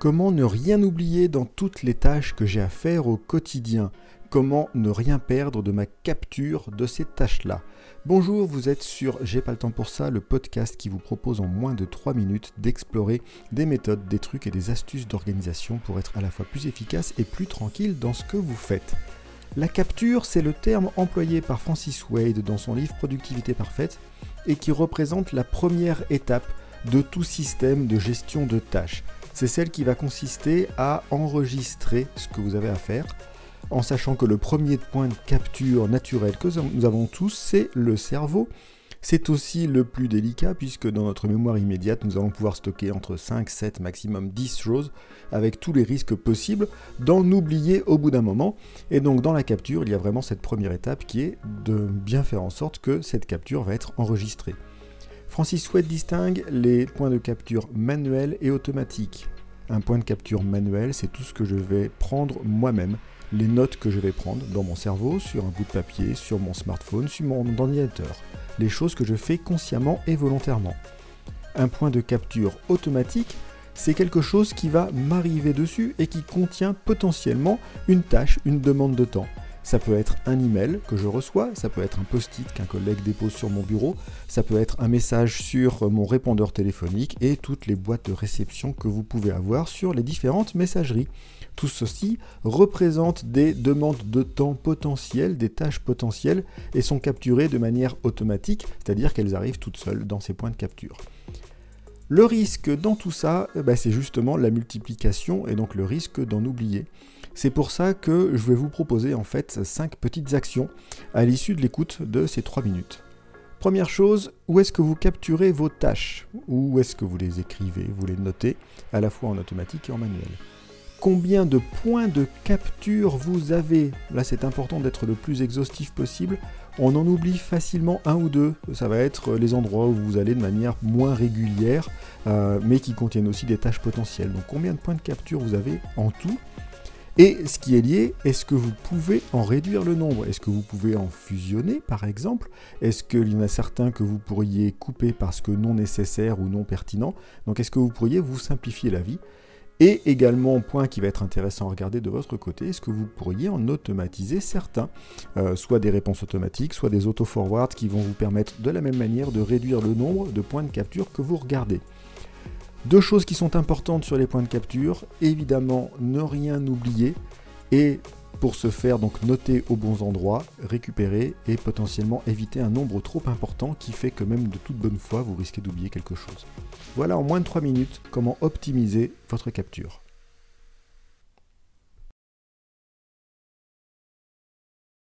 Comment ne rien oublier dans toutes les tâches que j'ai à faire au quotidien? Comment ne rien perdre de ma capture de ces tâches-là? Bonjour, vous êtes sur J'ai pas le temps pour ça, le podcast qui vous propose en moins de 3 minutes d'explorer des méthodes, des trucs et des astuces d'organisation pour être à la fois plus efficace et plus tranquille dans ce que vous faites. La capture, c'est le terme employé par Francis Wade dans son livre Productivité parfaite et qui représente la première étape de tout système de gestion de tâches c'est celle qui va consister à enregistrer ce que vous avez à faire, en sachant que le premier point de capture naturel que nous avons tous, c'est le cerveau. C'est aussi le plus délicat puisque dans notre mémoire immédiate, nous allons pouvoir stocker entre 5, 7, maximum 10 choses avec tous les risques possibles d'en oublier au bout d'un moment. Et donc dans la capture, il y a vraiment cette première étape qui est de bien faire en sorte que cette capture va être enregistrée. Francis Sweat distingue les points de capture manuels et automatiques. Un point de capture manuel, c'est tout ce que je vais prendre moi-même, les notes que je vais prendre dans mon cerveau, sur un bout de papier, sur mon smartphone, sur mon ordinateur, les choses que je fais consciemment et volontairement. Un point de capture automatique, c'est quelque chose qui va m'arriver dessus et qui contient potentiellement une tâche, une demande de temps. Ça peut être un email que je reçois, ça peut être un post-it qu'un collègue dépose sur mon bureau, ça peut être un message sur mon répondeur téléphonique et toutes les boîtes de réception que vous pouvez avoir sur les différentes messageries. Tout ceci représente des demandes de temps potentielles, des tâches potentielles et sont capturées de manière automatique, c'est-à-dire qu'elles arrivent toutes seules dans ces points de capture. Le risque dans tout ça, eh ben, c'est justement la multiplication et donc le risque d'en oublier. C'est pour ça que je vais vous proposer en fait 5 petites actions à l'issue de l'écoute de ces 3 minutes. Première chose, où est-ce que vous capturez vos tâches? Où est-ce que vous les écrivez, vous les notez, à la fois en automatique et en manuel Combien de points de capture vous avez? Là, c'est important d'être le plus exhaustif possible. On en oublie facilement un ou deux. Ça va être les endroits où vous allez de manière moins régulière, euh, mais qui contiennent aussi des tâches potentielles. Donc, combien de points de capture vous avez en tout? Et ce qui est lié, est-ce que vous pouvez en réduire le nombre? Est-ce que vous pouvez en fusionner par exemple? Est-ce qu'il y en a certains que vous pourriez couper parce que non nécessaires ou non pertinents Donc est-ce que vous pourriez vous simplifier la vie? Et également, point qui va être intéressant à regarder de votre côté, est-ce que vous pourriez en automatiser certains? Euh, Soit des réponses automatiques, soit des auto-forwards qui vont vous permettre de la même manière de réduire le nombre de points de capture que vous regardez. Deux choses qui sont importantes sur les points de capture, évidemment ne rien oublier et pour ce faire donc noter aux bons endroits, récupérer et potentiellement éviter un nombre trop important qui fait que même de toute bonne foi vous risquez d'oublier quelque chose. Voilà en moins de 3 minutes comment optimiser votre capture.